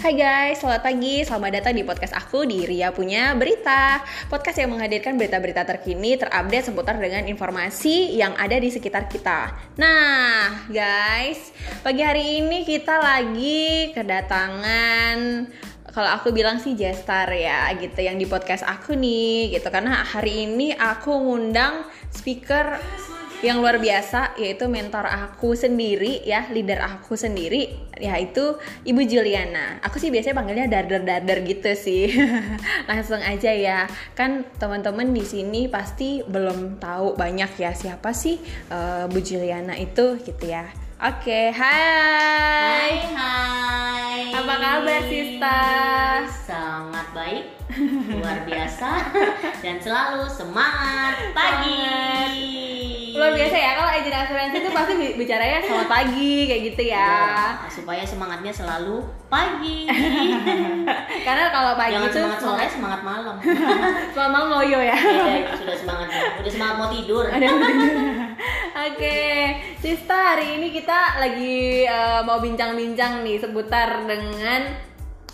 Hai guys, selamat pagi, selamat datang di podcast aku di Ria Punya Berita. Podcast yang menghadirkan berita-berita terkini terupdate seputar dengan informasi yang ada di sekitar kita. Nah guys, pagi hari ini kita lagi kedatangan kalau aku bilang sih Jestar ya gitu yang di podcast aku nih gitu. Karena hari ini aku ngundang speaker yang luar biasa yaitu mentor aku sendiri ya leader aku sendiri yaitu Ibu Juliana aku sih biasanya panggilnya darder darder gitu sih langsung aja ya kan teman-teman di sini pasti belum tahu banyak ya siapa sih uh, Bu Juliana itu gitu ya Oke, hai. Hai, hai. Apa kabar, Sista? Sangat baik, luar biasa, dan selalu semangat pagi. Luar biasa ya, kalau agent asuransi itu pasti bicaranya selamat pagi kayak gitu ya. ya supaya semangatnya selalu pagi. Karena kalau pagi Jangan itu semangat sore, semangat malam. Selamat malam loyo ya. Beda itu sudah semangat, udah semangat mau tidur. Oke, Sista hari ini kita lagi uh, mau bincang-bincang nih seputar dengan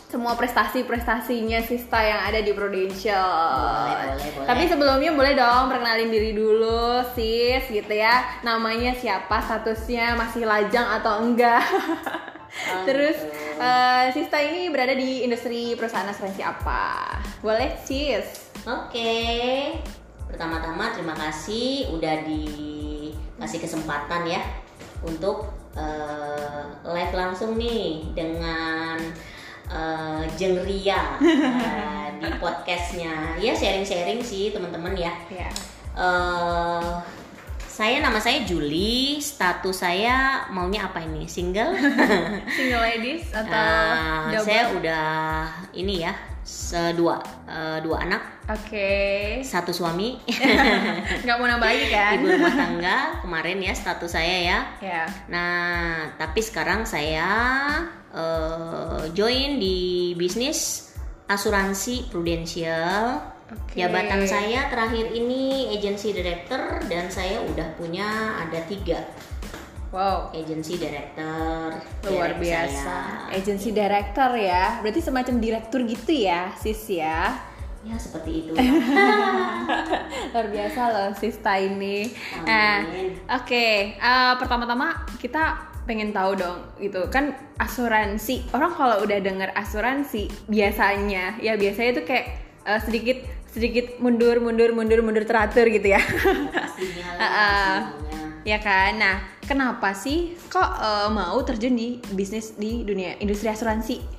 semua prestasi-prestasinya Sista yang ada di Prudential. Boleh, boleh, boleh. Tapi sebelumnya boleh dong perkenalin diri dulu, sis, gitu ya. Namanya siapa, statusnya masih lajang atau enggak? Terus uh, Sista ini berada di industri perusahaan asuransi apa? Boleh, sis? Oke. Pertama-tama terima kasih udah dikasih kesempatan ya untuk uh, live langsung nih dengan uh, Jeng Ria uh, di podcastnya. Ya sharing-sharing sih teman-teman ya. Uh, saya nama saya Juli, status saya maunya apa ini? Single? Single ladies atau Uh, double? saya udah ini ya, sedua uh, dua anak, Oke. satu suami. Nggak mau nambah lagi kan? ibu rumah tangga kemarin ya status saya ya. Ya. Nah, tapi sekarang saya eh, join di bisnis asuransi prudensial. Oke. Jabatan saya terakhir ini agency director dan saya udah punya ada tiga Wow. agency director. Luar direct biasa. saya. Agency director ya. Berarti semacam direktur gitu ya, sis ya. Ya seperti itu. Luar biasa loh Sista ini. Nah, Amin. oke. Eh, pertama-tama kita pengen tahu dong gitu kan asuransi orang kalau udah dengar asuransi biasanya ya biasanya tuh kayak eh, sedikit sedikit mundur mundur mundur mundur teratur gitu ya Pastinya lah Ah, ah. semuanya. Ya kan nah kenapa sih kok eh, mau terjun di bisnis di dunia industri asuransi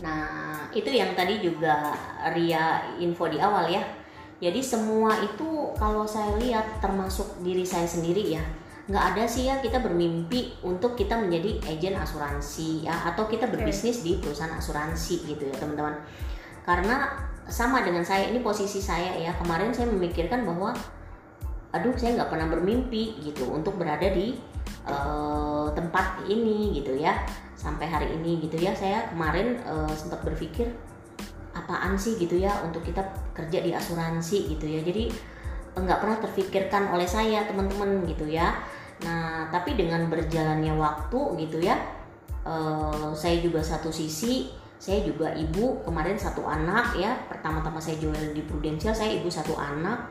Nah, itu yang tadi juga Ria info di awal ya. Jadi semua itu kalau saya lihat termasuk diri saya sendiri ya, nggak ada sih ya kita bermimpi untuk kita menjadi agen asuransi ya atau kita berbisnis di perusahaan asuransi gitu ya teman-teman. Karena sama dengan saya ini posisi saya ya kemarin saya memikirkan bahwa aduh saya nggak pernah bermimpi gitu untuk berada di eh, tempat ini gitu ya. Sampai hari ini gitu ya saya kemarin eh, sempat berpikir apaan sih gitu ya untuk kita kerja di asuransi gitu ya? Jadi nggak pernah terfikirkan oleh saya teman-teman gitu ya. Nah tapi dengan berjalannya waktu gitu ya eh, saya juga satu sisi saya juga ibu kemarin satu anak ya. Pertama-tama saya jual di Prudential saya ibu satu anak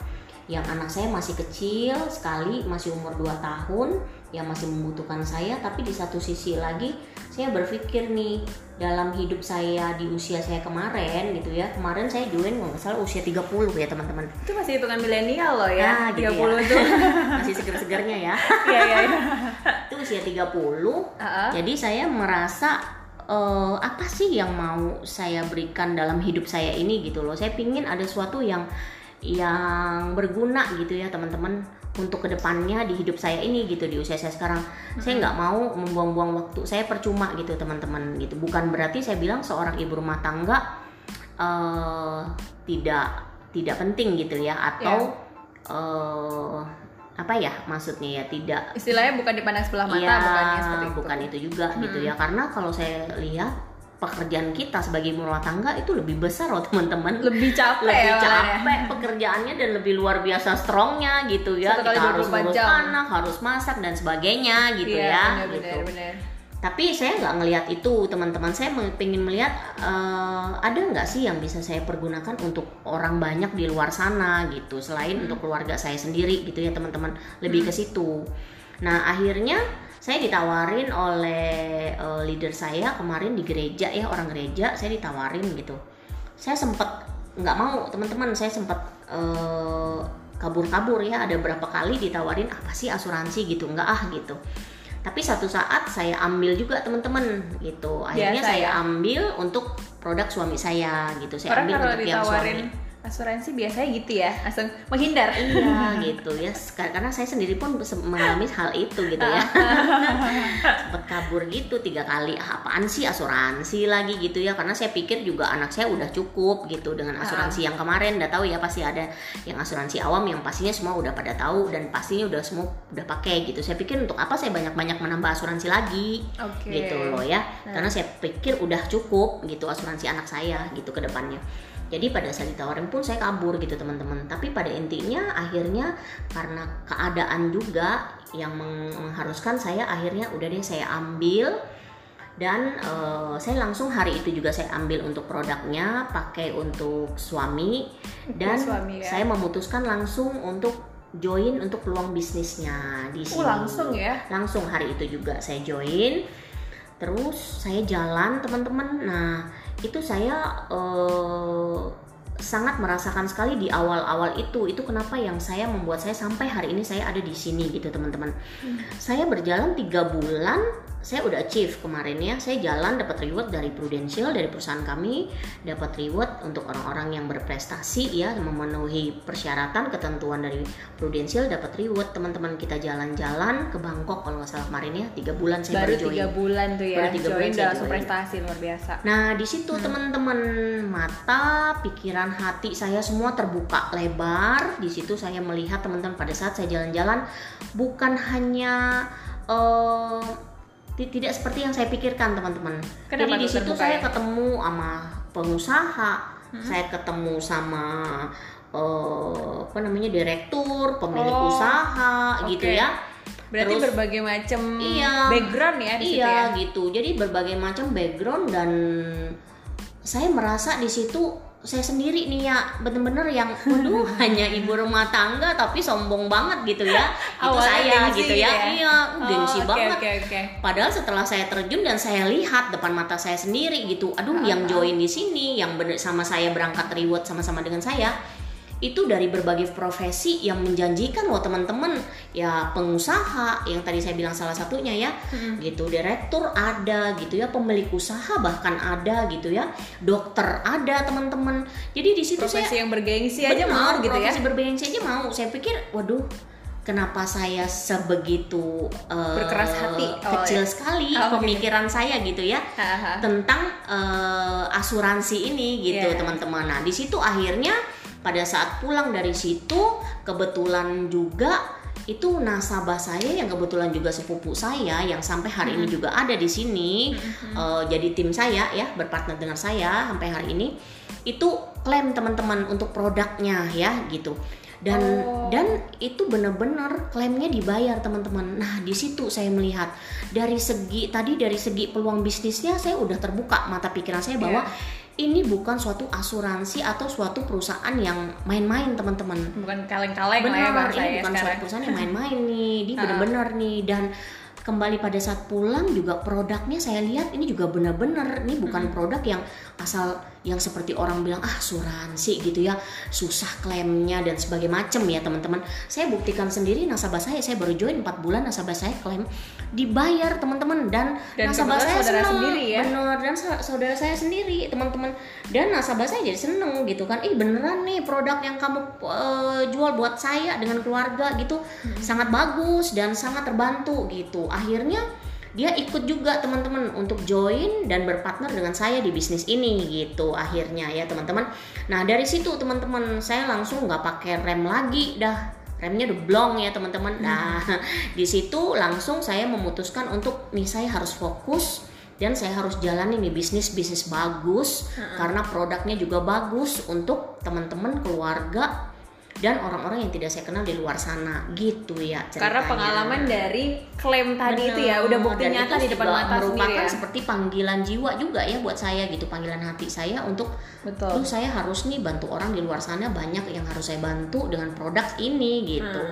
yang anak saya masih kecil sekali masih umur 2 tahun yang masih membutuhkan saya tapi di satu sisi lagi saya berpikir nih dalam hidup saya di usia saya kemarin gitu ya kemarin saya join nggak salah usia 30 ya teman-teman itu masih hitungan milenial loh ya Ah, gitu 30 ya. tuh masih seger-segernya ya iya iya iya. itu usia 30 Ah, ah. jadi saya merasa eh, apa sih yang mau saya berikan dalam hidup saya ini gitu loh saya pingin ada sesuatu yang yang berguna gitu ya teman-teman untuk ke depannya di hidup saya ini gitu di usia saya sekarang. Saya nggak mau membuang-buang waktu. Saya percuma gitu teman-teman gitu. Bukan berarti saya bilang seorang ibu rumah tangga eh, tidak tidak penting gitu ya atau eh, apa ya maksudnya ya tidak istilahnya bukan dipandang sebelah mata bukannya seperti itu. bukan itu juga gitu ya. Karena kalau saya lihat pekerjaan kita sebagai ibu rumah tangga itu lebih besar loh teman-teman lebih capek lebih malah ya. capek pekerjaannya dan lebih luar biasa strongnya gitu ya Satu kita harus 24 ngurus jam. anak harus masak dan sebagainya gitu Iya, ya bener, gitu bener, bener. tapi saya nggak ngelihat itu teman-teman saya pengen melihat uh, ada nggak sih yang bisa saya pergunakan untuk orang banyak di luar sana gitu selain hmm. untuk keluarga saya sendiri gitu ya teman-teman lebih hmm. ke situ nah akhirnya saya ditawarin oleh uh, leader saya kemarin di gereja ya orang gereja saya ditawarin gitu. Saya sempat nggak mau teman-teman saya sempat uh, kabur-kabur ya. Ada berapa kali ditawarin apa sih asuransi gitu. Nggak ah gitu. Tapi satu saat saya ambil juga teman-teman gitu. Akhirnya Biasa, saya ya? ambil untuk produk suami saya gitu. Saya Orang ambil untuk yang suami asuransi biasanya gitu ya langsung menghindar. Iya gitu ya. Karena saya sendiri pun mengalami hal itu gitu ya. Sempat kabur gitu tiga kali ah, apaan sih asuransi lagi? gitu ya. Karena saya pikir juga anak saya udah cukup gitu dengan asuransi yang kemarin. Udah tahu ya pasti ada yang asuransi awam yang pastinya semua udah pada tahu dan pastinya udah semua udah pakai gitu. Saya pikir untuk apa saya banyak-banyak menambah asuransi lagi? Okay. gitu loh ya. Karena saya pikir udah cukup gitu asuransi anak saya gitu ke depannya jadi pada saat ditawarin pun saya kabur gitu teman-teman tapi pada intinya akhirnya karena keadaan juga yang mengharuskan saya akhirnya udah deh saya ambil dan uh, saya langsung hari itu juga saya ambil untuk produknya pakai untuk suami dan suami, ya? saya memutuskan langsung untuk join untuk peluang bisnisnya di oh, sini. Oh, langsung ya? Langsung hari itu juga saya join. Terus saya jalan teman-teman. Nah, itu saya uh, sangat merasakan sekali di awal-awal itu. Itu kenapa yang saya membuat saya sampai hari ini saya ada di sini gitu teman-teman. Hmm. saya berjalan tiga bulan saya udah achieve kemarin ya. Saya jalan dapat reward dari Prudential dari perusahaan kami. Dapat reward untuk orang-orang yang berprestasi ya memenuhi persyaratan ketentuan dari Prudential. Dapat reward teman-teman kita jalan-jalan ke Bangkok kalau nggak salah kemarin ya. Tiga bulan saya baru tiga bulan tuh ya baru tiga bulan saya prestasi luar biasa. Nah di situ hmm. teman-teman mata pikiran hati saya semua terbuka lebar di situ saya melihat teman-teman pada saat saya jalan-jalan bukan hanya uh, tidak seperti yang saya pikirkan teman-teman. Jadi di situ saya ya? ketemu sama pengusaha, hmm. saya ketemu sama uh, apa namanya direktur, pemilik oh, usaha okay. gitu ya. Berarti Terus, berbagai macam iya, background ya di iya, situ ya. gitu. Jadi berbagai macam background dan saya merasa di situ saya sendiri nih ya. Bener-bener yang waduh hanya ibu rumah tangga tapi sombong banget gitu ya. Itu saya gitu ya, ya? iya oh, gengsi okay, banget. okay, okay. padahal setelah saya terjun dan saya lihat depan mata saya sendiri gitu aduh uh, yang join di sini yang bener sama saya berangkat reward sama-sama dengan saya itu dari berbagai profesi yang menjanjikan loh teman-teman ya pengusaha yang tadi saya bilang salah satunya ya hmm. gitu direktur ada gitu ya pemilik usaha bahkan ada gitu ya dokter ada teman-teman jadi di situ profesi saya yang bergengsi aja mau gitu ya profesi bergengsi aja mau saya pikir waduh kenapa saya sebegitu uh, berkeras hati oh, kecil ya. sekali oh, pemikiran okay. saya gitu ya tentang uh, asuransi ini gitu iya. teman-teman yeah. nah di situ akhirnya pada saat pulang dari situ kebetulan juga itu nasabah saya yang kebetulan juga sepupu saya yang sampai hari ini juga ada di sini. Uh, jadi tim saya ya berpartner dengan saya sampai hari ini. Itu klaim teman-teman untuk produknya ya gitu. Dan oh. dan itu benar-benar klaimnya dibayar teman-teman. Nah di situ saya melihat dari segi tadi dari segi peluang bisnisnya saya udah terbuka mata pikiran saya bahwa yeah ini bukan suatu asuransi atau suatu perusahaan yang main-main teman-teman. Bukan kaleng-kaleng lah ya ini bukan sekarang. suatu perusahaan yang main-main nih ini benar-benar nih. Dan kembali pada saat pulang juga produknya saya lihat ini juga benar-benar ini bukan produk yang asal yang seperti orang bilang ah asuransi gitu ya. Susah klaimnya dan sebagai macam ya teman-teman. Saya buktikan sendiri nasabah saya saya baru join 4 bulan nasabah saya klaim dibayar teman-teman. Dan, dan nasabah saya senang sendiri ya. Bener dan saudara saya sendiri teman-teman. Dan nasabah saya jadi seneng gitu kan. Ih beneran nih produk yang kamu uh, jual buat saya dengan keluarga gitu. Hmm. sangat bagus dan sangat terbantu gitu. Akhirnya dia ikut juga teman-teman untuk join dan berpartner dengan saya di bisnis ini gitu akhirnya ya teman-teman nah dari situ teman-teman saya langsung nggak pakai rem lagi dah remnya udah blong ya teman-teman hmm. nah di situ langsung saya memutuskan untuk nih saya harus fokus dan saya harus jalani nih bisnis bisnis bagus hmm. karena produknya juga bagus untuk teman-teman keluarga dan orang-orang yang tidak saya kenal di luar sana gitu ya ceritanya. Karena pengalaman dari klaim tadi itu ya udah bukti Dan nyata di depan mata merupakan ya. seperti panggilan jiwa juga ya buat saya gitu panggilan hati saya untuk Betul. Duh saya harus nih bantu orang di luar sana banyak yang harus saya bantu dengan produk ini gitu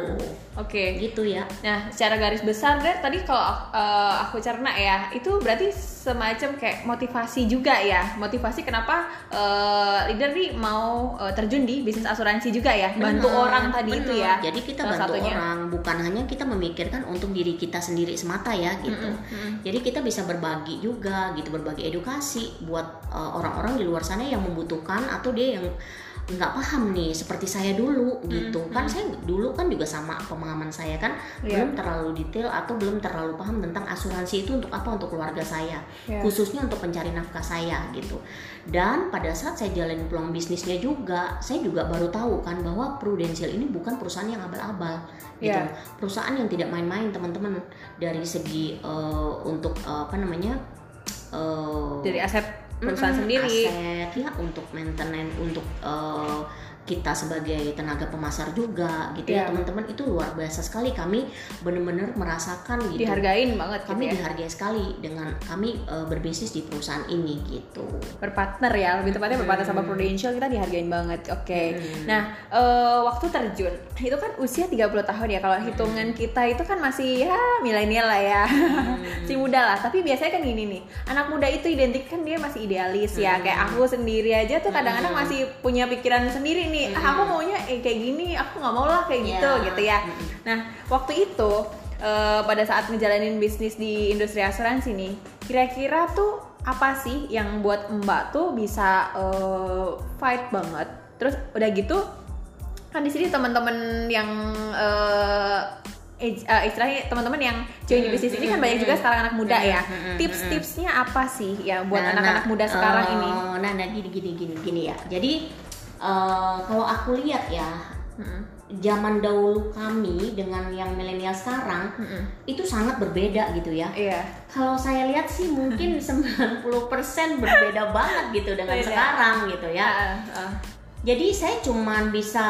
Oke. gitu ya Nah, secara garis besar deh tadi kalau uh, aku cerna ya, itu berarti semacam kayak motivasi juga ya. Motivasi kenapa uh, leader nih mau uh, terjun di bisnis asuransi juga ya, bantu orang tadi itu benar. ya. Jadi kita Salah bantu satunya. orang, bukan hanya kita memikirkan untuk diri kita sendiri semata ya gitu. Jadi kita bisa berbagi juga gitu, berbagi edukasi buat uh, orang-orang di luar sana yang membutuhkan atau dia yang nggak paham nih seperti saya dulu gitu. Kan saya dulu kan juga sama pemahaman saya kan Iya. belum terlalu detail atau belum terlalu paham tentang asuransi itu untuk apa? Untuk keluarga saya. Iya. khususnya untuk pencari nafkah saya gitu. Dan pada saat saya jalanin peluang bisnisnya juga saya juga baru tahu kan bahwa Prudential ini bukan perusahaan yang abal-abal gitu. Iya. perusahaan yang tidak main-main teman-teman. Dari segi eh, untuk eh, apa namanya eh, Dari aset perusahaan Mm-mm, sendiri. aset ya untuk maintenance untuk eh, kita sebagai tenaga pemasar juga gitu Iya. ya teman-teman itu luar biasa sekali. Kami benar-benar merasakan gitu. Dihargain banget gitu kami ya. dihargai sekali dengan kami eh, berbisnis di perusahaan ini gitu. Berpartner ya lebih tepatnya berpartner sama Prudential kita dihargain banget oke. Hmm. nah eh, waktu terjun itu kan usia 30 tahun ya. Kalau hitungan kita itu kan masih ya milenial lah ya. Si muda lah. Tapi biasanya kan gini nih anak muda itu identik kan dia masih idealis ya. Kayak aku sendiri aja tuh kadang-kadang masih punya pikiran sendiri nih ah, aku maunya eh, kayak gini aku nggak mau lah kayak gitu Ya. gitu ya. Nah waktu itu eh, pada saat ngejalanin bisnis di industri asuransi nih kira-kira tuh apa sih yang buat mbak tuh bisa eh, fight banget? Terus udah gitu kan di sini teman-teman yang eh, eh, istilahnya teman-teman yang join di bisnis ini kan banyak juga sekarang anak muda ya. Tips-tipsnya apa sih ya buat Nah, anak-anak nah, muda sekarang eh, ini? nah nah gini gini gini gini ya. Jadi eh, kalau aku lihat ya Mm-mm. zaman dahulu kami dengan yang milenial sekarang Mm-mm. itu sangat berbeda gitu ya iya kalau saya lihat sih mungkin 90% berbeda banget gitu dengan Beda. sekarang gitu ya Ah, ah. Jadi saya cuman bisa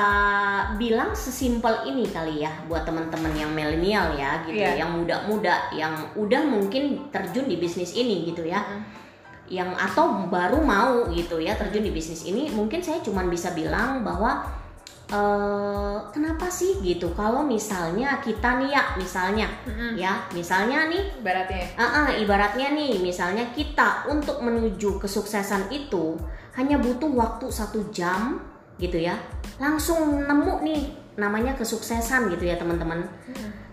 bilang sesimpel ini kali ya buat teman-teman yang milenial ya gitu, Iya. yang muda-muda, yang udah mungkin terjun di bisnis ini gitu ya, yang atau baru mau gitu ya terjun di bisnis ini, mungkin saya cuman bisa bilang bahwa eh kenapa sih gitu? Kalau misalnya kita nih ya misalnya Mm-mm. ya misalnya nih ibaratnya. Ah, ah, ibaratnya nih, misalnya kita untuk menuju kesuksesan itu hanya butuh waktu satu jam, gitu ya, langsung nemu nih namanya kesuksesan gitu ya teman-teman.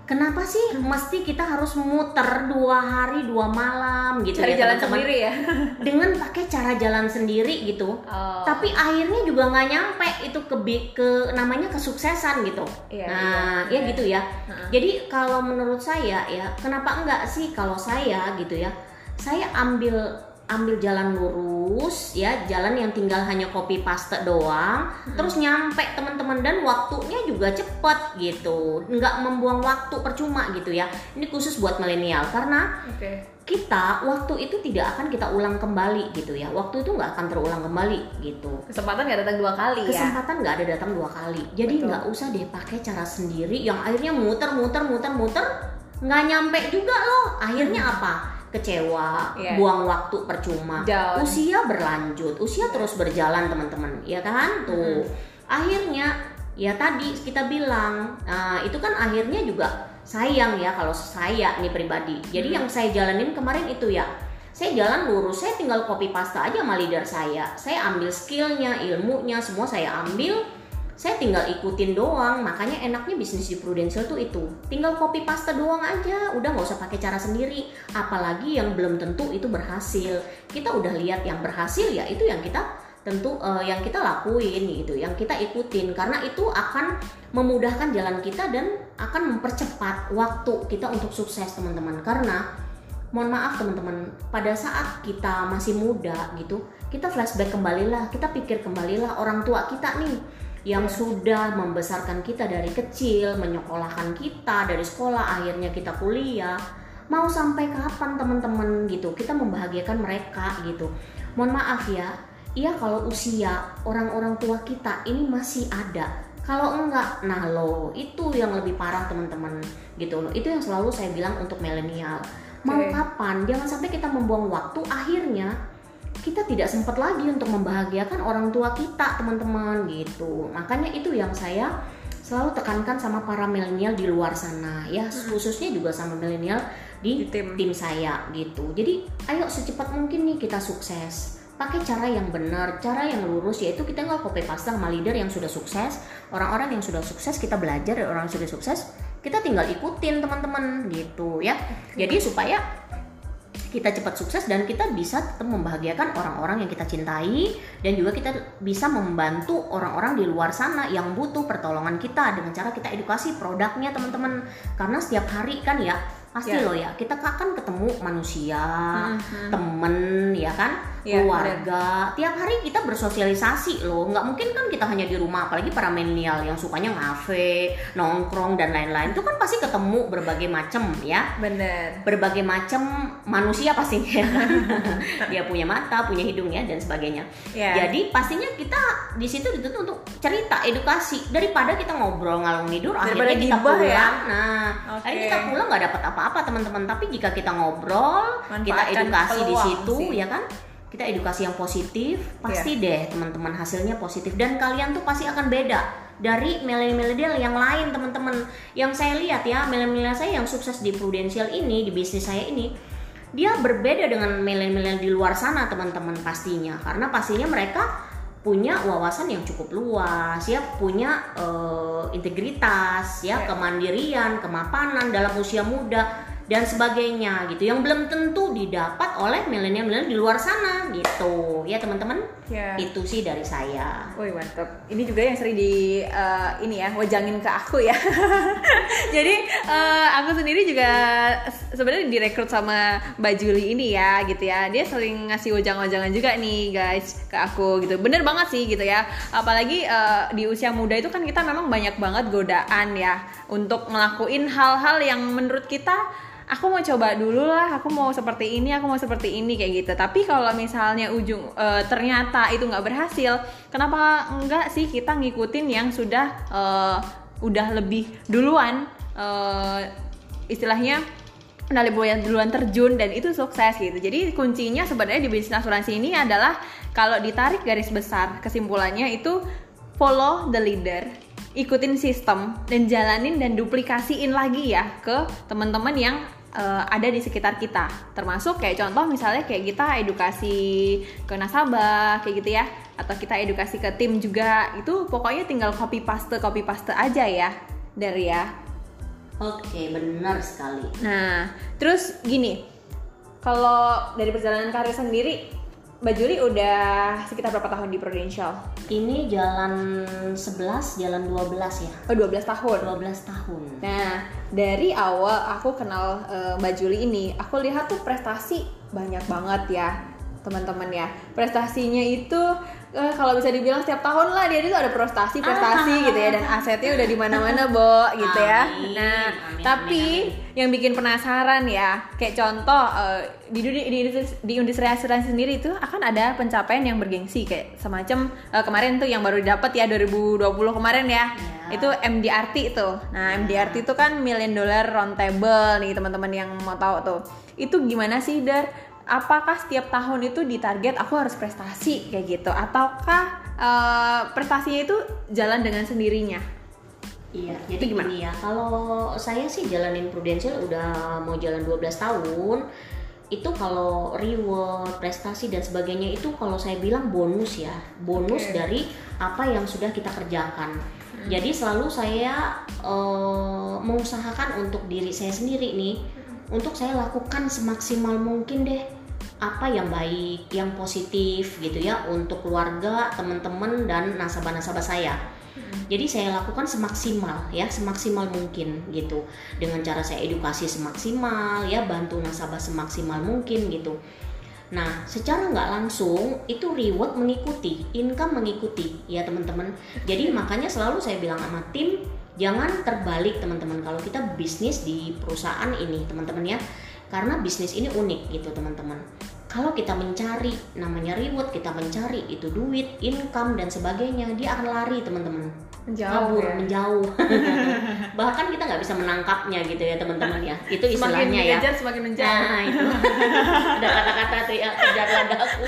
Kenapa sih mesti kita harus muter dua hari dua malam gitu cari ya jalan teman-teman? sendiri ya Dengan pakai cara jalan sendiri gitu. Oh. Tapi akhirnya juga nggak nyampe itu ke ke namanya kesuksesan gitu. Iya, nah, iya. ya gitu ya. Heeh. Jadi kalau menurut saya ya, kenapa enggak sih kalau saya gitu ya? Saya ambil ambil jalan lurus ya, jalan yang tinggal hanya copy paste doang, terus nyampe teman-teman dan waktunya juga cepet gitu. Nggak membuang waktu percuma gitu ya. Ini khusus buat milenial karena oke. kita waktu itu tidak akan kita ulang kembali gitu ya. Waktu itu nggak akan terulang kembali gitu. Kesempatan nggak datang dua kali ya? Kesempatan nggak ada datang dua kali. Jadi nggak usah deh pakai cara sendiri yang akhirnya muter muter muter muter nggak nyampe juga loh. Akhirnya apa kecewa Iya. buang waktu percuma. Down. usia berlanjut usia terus berjalan teman-teman. Ya kan? Tuh. Akhirnya ya tadi kita bilang nah, itu kan akhirnya juga sayang ya kalau saya nih pribadi. Jadi yang saya jalanin kemarin itu ya. Saya jalan lurus saya tinggal copy paste aja sama leader saya. Saya ambil skillnya ilmunya semua saya ambil saya tinggal ikutin doang makanya enaknya bisnis di Prudential tuh itu. Tinggal copy paste doang aja udah nggak usah pakai cara sendiri. Apalagi yang belum tentu itu berhasil. Kita udah lihat yang berhasil ya itu yang kita tentu eh, yang kita lakuin gitu yang kita ikutin. Karena itu akan memudahkan jalan kita dan akan mempercepat waktu kita untuk sukses teman-teman. Karena mohon maaf teman-teman pada saat kita masih muda gitu kita flashback kembalilah kita pikir kembalilah orang tua kita nih yang sudah membesarkan kita dari kecil menyekolahkan kita dari sekolah akhirnya kita kuliah mau sampai kapan teman-teman gitu kita membahagiakan mereka gitu mohon maaf ya Iya kalau usia orang-orang tua kita ini masih ada Kalau enggak, nah lo itu yang lebih parah teman-teman gitu loh. Itu yang selalu saya bilang untuk milenial. Mau Oke. kapan? Jangan sampai kita membuang waktu akhirnya kita tidak sempat lagi untuk membahagiakan orang tua kita teman-teman gitu. Makanya itu yang saya selalu tekankan sama para milenial di luar sana ya khususnya juga sama milenial di, Di tim. tim saya gitu. Jadi ayo secepat mungkin nih kita sukses. Pakai cara yang benar, cara yang lurus yaitu kita nggak copy paste sama leader yang sudah sukses, orang-orang yang sudah sukses kita belajar dari orang yang sudah sukses, kita tinggal ikutin teman-teman gitu ya. Jadi supaya kita cepat sukses dan kita bisa tetap membahagiakan orang-orang yang kita cintai dan juga kita bisa membantu orang-orang di luar sana yang butuh pertolongan kita dengan cara kita edukasi produknya teman-teman karena setiap hari kan ya pasti Ya. loh ya kita akan ketemu manusia Mhm. temen ya kan Ya, keluarga. Tiap hari kita bersosialisasi loh. Nggak mungkin kan kita hanya di rumah apalagi para milenial yang sukanya ngafe nongkrong dan lain-lain. Itu kan pasti ketemu berbagai macam ya. Bener. berbagai macam manusia pastinya. Dia punya mata punya hidung ya dan sebagainya. Ya. jadi pastinya kita di situ dituntut untuk cerita edukasi. Daripada kita ngobrol ngalung tidur Daripada akhirnya kita gibah pulang. Ya. nah Oke. akhirnya kita pulang nggak dapat apa-apa teman-teman. Tapi jika kita ngobrol kita Manfaatkan edukasi di situ sih. ya kan kita edukasi yang positif pasti Iya. deh teman-teman hasilnya positif. Dan kalian tuh pasti akan beda dari milenial yang lain teman-teman. Yang saya lihat ya milenial saya yang sukses di Prudential ini di bisnis saya ini dia berbeda dengan milenial di luar sana teman-teman pastinya. Karena pastinya mereka punya wawasan yang cukup luas ya. Punya eh, integritas ya. Ya. kemandirian kemapanan dalam usia muda dan sebagainya gitu yang belum tentu didapat oleh milenial-milenial di luar sana gitu ya teman-teman Ya. itu sih dari saya Woi mantep. Ini juga yang sering di eh, ini ya wajangin ke aku ya. Jadi eh, aku sendiri juga se- sebenarnya direkrut sama Mbak Juli ini ya gitu ya. Dia sering ngasih wajang-wajangan juga nih guys ke aku gitu. Bener banget sih gitu ya. Apalagi eh, di usia muda itu kan kita memang banyak banget godaan ya untuk ngelakuin hal-hal yang menurut kita aku mau coba dulu lah, aku mau seperti ini, aku mau seperti ini kayak gitu. Tapi kalau misalnya ujung eh, ternyata itu nggak berhasil, kenapa enggak sih kita ngikutin yang sudah eh, udah lebih duluan eh, istilahnya udah lebih duluan terjun dan itu sukses gitu. Jadi kuncinya sebenarnya di bisnis asuransi ini adalah kalau ditarik garis besar kesimpulannya itu follow the leader ikutin sistem dan jalanin dan duplikasiin lagi ya ke teman-teman yang eh, ada di sekitar kita. Termasuk kayak contoh misalnya kayak kita edukasi ke nasabah kayak gitu ya. Atau kita edukasi ke tim juga. Itu pokoknya tinggal copy paste copy paste aja ya dari ya. Oke benar sekali. Nah terus gini. Kalau dari perjalanan karir sendiri Mbak Juli udah sekitar berapa tahun di Prudential? ini jalan 11 jalan 12 ya. Oh 12 tahun. 12 tahun. Nah, dari awal aku kenal eh, Mbak Juli ini, aku lihat tuh prestasi banyak banget ya, teman-teman ya. Prestasinya itu eh, kalau bisa dibilang setiap tahun lah dia itu ada prestasi, prestasi gitu ya dan asetnya udah di mana-mana, Bo, gitu ya. Amin, Nah, amin, tapi yang bikin penasaran ya, kayak contoh eh, di dunia di, industri- di industri asuransi sendiri itu akan ada pencapaian yang bergengsi kayak semacam eh, kemarin tuh yang baru dapat ya 2020 kemarin ya Ya. itu MDRT itu. Nah, MDRT itu kan million dollar round table nih teman-teman yang mau tahu tuh. Itu gimana sih Dar? Apakah setiap tahun itu ditarget aku harus prestasi kayak gitu ataukah eh, prestasinya itu jalan dengan sendirinya? Iya, jadi Itu gimana? gini ya. Kalau saya sih jalanin Prudential udah mau jalan 12 tahun. Itu kalau reward, prestasi dan sebagainya itu kalau saya bilang bonus ya. Bonus Oke. dari apa yang sudah kita kerjakan. Jadi selalu saya eh, mengusahakan untuk diri saya sendiri nih untuk saya lakukan semaksimal mungkin deh apa yang baik, yang positif gitu ya untuk keluarga, teman-teman dan nasabah-nasabah saya. Jadi saya lakukan semaksimal ya, semaksimal mungkin gitu. Dengan cara saya edukasi semaksimal ya, bantu nasabah semaksimal mungkin gitu. Nah, secara nggak langsung itu reward mengikuti, income mengikuti ya teman-teman. Jadi makanya selalu saya bilang sama tim jangan terbalik teman-teman kalau kita bisnis di perusahaan ini teman-teman ya. Karena bisnis ini unik gitu teman-teman. Kalau kita mencari namanya reward kita mencari itu duit income dan sebagainya dia akan lari teman-teman Menjauh kabur ya. menjauh bahkan kita nggak bisa menangkapnya gitu ya teman-teman ya itu Semakin istilahnya ya dikejar semakin menjauh. Nah itu ada kata-kata tuh ya kejar ladaku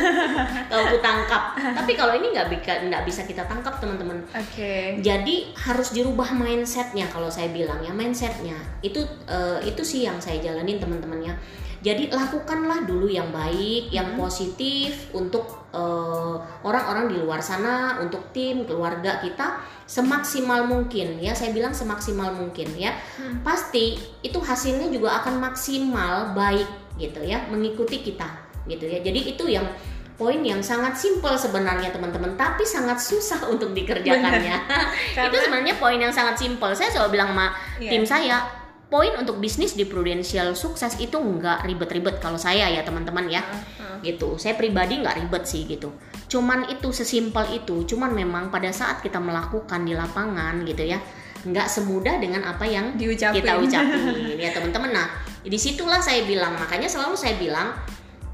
kalau ku tangkap. Tapi kalau ini nggak bisa nggak bisa kita tangkap teman-teman. Oke. Jadi harus dirubah mindsetnya kalau saya bilang ya mindsetnya itu eh, itu sih yang saya jalanin teman-teman ya. Jadi lakukanlah dulu yang baik, yang positif untuk eh, orang-orang di luar sana, untuk tim, keluarga kita semaksimal mungkin ya. Saya bilang semaksimal mungkin ya. Pasti itu hasilnya juga akan maksimal baik gitu ya, mengikuti kita gitu ya. Jadi itu yang poin yang sangat simpel sebenarnya teman-teman, tapi sangat susah untuk dikerjakannya. itu sebenarnya poin yang sangat simpel. Saya selalu bilang sama Iya. tim saya, poin untuk bisnis di Prudential sukses itu nggak ribet-ribet kalau saya ya teman-teman ya. Heeh. gitu. Saya pribadi nggak ribet sih gitu. Cuman itu sesimpel itu. Cuman memang pada saat kita melakukan di lapangan gitu ya nggak semudah dengan apa yang Diucapin. kita ucapin ya teman-teman. Nah di situlah saya bilang makanya selalu saya bilang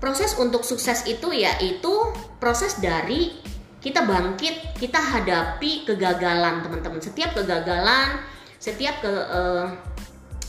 proses untuk sukses itu yaitu proses dari kita bangkit kita hadapi kegagalan teman-teman. Setiap kegagalan setiap ke eh,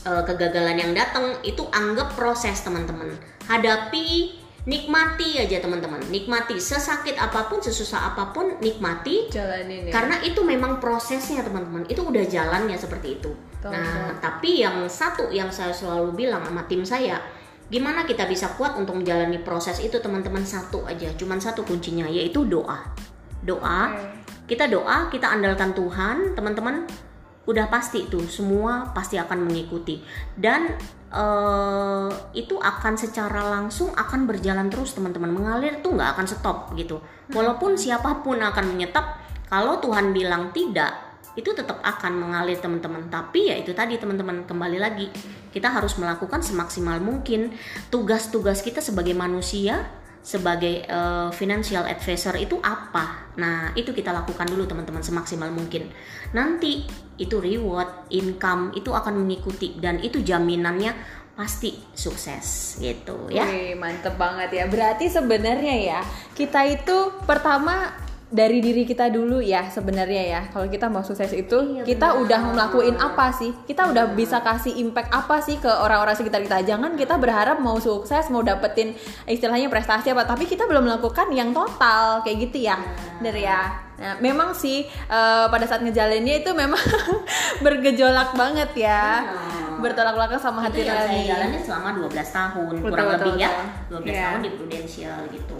eh, kegagalan yang datang itu anggap proses teman-teman. Hadapi nikmati aja teman-teman. Nikmati sesakit apa pun sesusah apa pun nikmati. Jalanin ya. karena itu memang prosesnya teman-teman. Itu udah jalannya seperti itu. Betul, nah tapi yang satu yang saya selalu bilang sama tim saya gimana kita bisa kuat untuk menjalani proses itu teman-teman? Satu aja cuman satu kuncinya yaitu doa. Doa Oke. kita doa kita andalkan Tuhan teman-teman udah pasti tuh semua pasti akan mengikuti. Dan eh, itu akan secara langsung akan berjalan terus teman-teman. Mengalir tuh nggak akan stop gitu. Walaupun siapa pun akan menyetap kalau Tuhan bilang tidak itu tetap akan mengalir teman-teman. Tapi ya itu tadi teman-teman kembali lagi. Kita harus melakukan semaksimal mungkin. Tugas-tugas kita sebagai manusia sebagai eh, financial advisor itu apa? Nah, itu kita lakukan dulu teman-teman semaksimal mungkin. Nanti itu reward, income itu akan mengikuti dan itu jaminannya pasti sukses gitu ya. Wih, mantep banget ya. Berarti sebenarnya ya, kita itu pertama dari diri kita dulu ya sebenarnya ya. Kalau kita mau sukses itu, Iya, kita benar. udah ngelakuin apa sih? Kita udah bisa kasih impact apa sih ke orang-orang sekitar kita? Jangan kita berharap mau sukses, mau dapetin istilahnya prestasi apa, tapi kita belum melakukan yang total kayak gitu ya. Dari ya. Nah, memang sih eh, pada saat ngejalaninnya itu memang bergejolak banget ya. Benar. Bertolak belakang sama hati itu yang saya jalani selama 12 tahun Betul, kurang betul, lebih ya betul. 12 Iya. tahun di Prudential gitu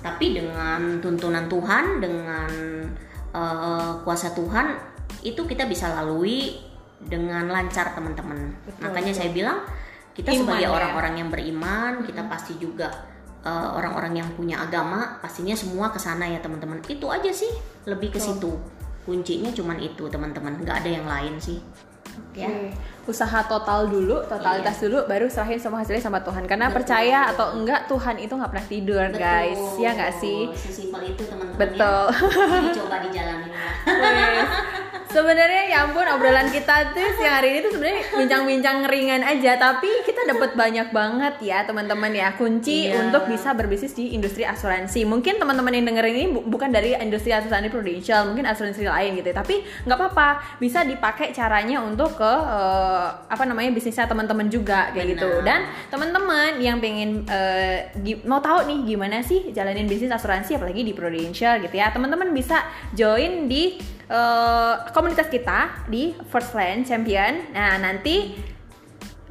tapi dengan tuntunan Tuhan dengan eh, kuasa Tuhan itu kita bisa lalui dengan lancar teman-teman. Makanya betul. saya bilang kita Iman sebagai ya. orang-orang yang beriman kita pasti juga eh, orang-orang yang punya agama pastinya semua ke sana ya teman-teman. Itu aja sih lebih ke situ. Kuncinya cuman itu teman-teman. Nggak ada yang lain sih ya Oke. Usaha total dulu, totalitas dulu, baru serahin semua hasilnya sama Tuhan. Karena Betul. percaya atau enggak Tuhan itu nggak pernah tidur, guys. Betul. Ya nggak sih? Sesimpel itu teman-teman Betul. ya. Coba dijalanin ya. Wes. Sebenarnya ya ampun obrolan kita tuh siang hari ini tuh sebenarnya bincang-bincang ringan aja, tapi kita dapat banyak banget ya teman-teman ya kunci Iya. untuk bisa berbisnis di industri asuransi. Mungkin teman-teman yang dengerin ini bu- bukan dari industri asuransi prudential, mungkin asuransi lain gitu. ya. Tapi nggak apa-apa, bisa dipakai caranya untuk ke eh, apa namanya bisnisnya teman-teman juga kayak gitu. Benar. Dan teman-teman yang pengen gi- mau tahu nih gimana sih jalanin bisnis asuransi apalagi di Prudential gitu ya teman-teman bisa join di eh, komunitas kita di First Land Champion nah nanti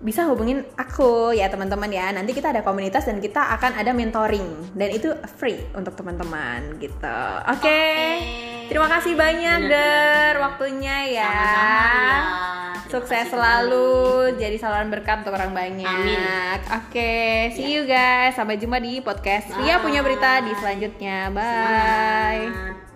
bisa hubungin aku ya teman-teman ya nanti kita ada komunitas dan kita akan ada mentoring dan itu free untuk teman-teman gitu oke terima kasih banyak der waktunya ya Sama-sama ya. Sukses selalu jadi saluran berkat untuk orang banyak. Amin. Oke, see you guys. Sampai jumpa di podcast Ria punya berita di selanjutnya. Bye. Semangat.